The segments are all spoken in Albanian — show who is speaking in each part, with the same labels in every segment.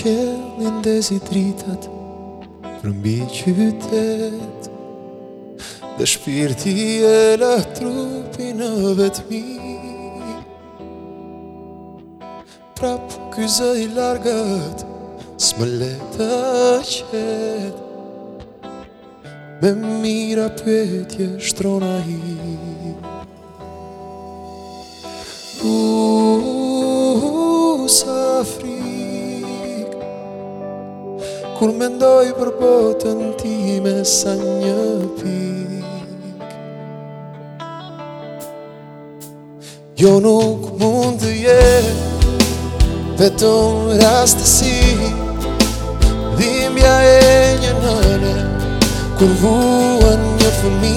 Speaker 1: qëllin dhe zitritat Në mbi qytet Dhe shpirti e la trupi në vetmi Prap këzë i largët Së më leta qet Me mira petje shtrona i Uuuu, sa fri Kur me ndoj për botën ti me sa një pik Jo nuk mund të je Vetëm rastësi Dhimja e një nëne Kur vuën një fëmi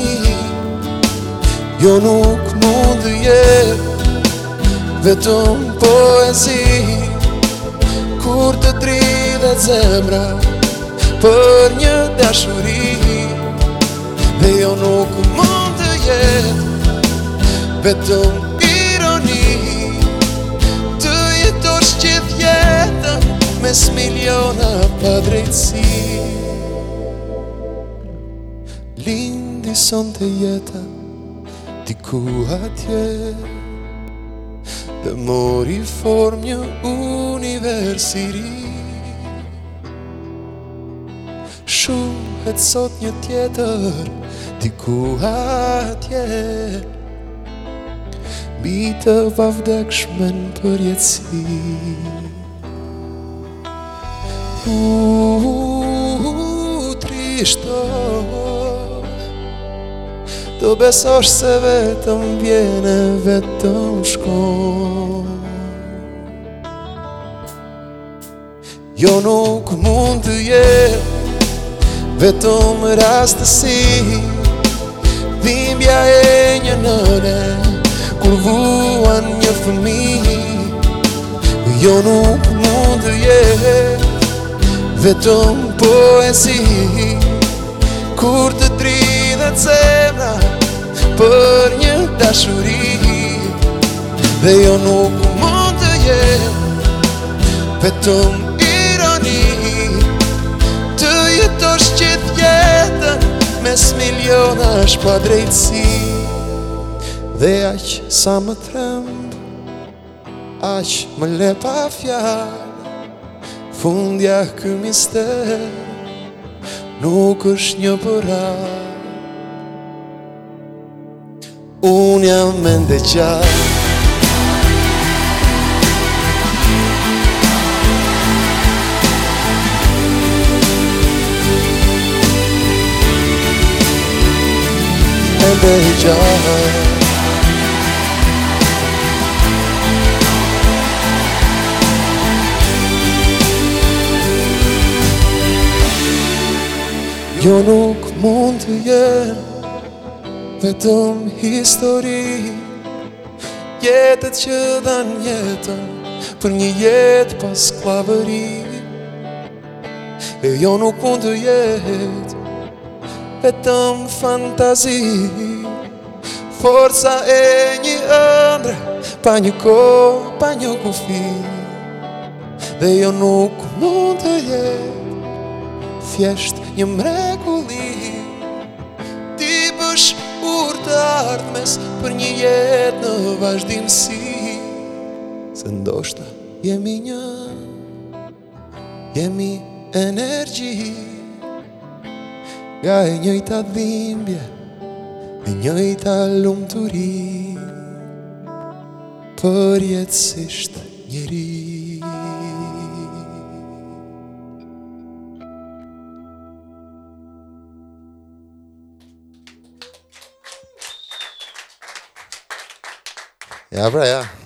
Speaker 1: Jo nuk mund të je Vetëm poezi Kur të dridhe të zemra për një dashuri Dhe jo nuk mund të jetë Vetëm ironi Të jetosh që vjetën Mes miliona padrejtësi Lindi son të jetën Ti ku atje Dhe mori form një universiri Dhe Shumë hetë sot një tjetër Diku atje Bita va vdek shmen për jetësi Uuuu, trishto Do besosh se vetëm vjene, vetëm shko Jo nuk mund të jetë Vetëm rastësi Dhimbja e një nëne Kur vuan një fëmi Jo nuk mund të jetë Vetëm poesi Kur të dridhet zemra Për një dashuri Dhe jo nuk mund të jetë Vetëm mes miliona është pa drejtësi Dhe aqë sa më trembë, aqë më le pa fjarë Fundja kë mister, nuk është një përra Unë jam mende qarë Jo nuk mund të jem Vetëm histori Jetët që dan jetën Për një jetë pas klavëri E jo nuk mund të jetë E të më Forca e një ëndre Pa një ko, pa një kufin Dhe jo nuk mund të jetë Fjesht një mregullin Ti pëshur të ardhmes Për një jetë në vazhdim si Se ndoshta jemi një Jemi energji Nga e njëjta dhimbje E njëjta lumë të ri Për jetësisht njëri Ja, pra,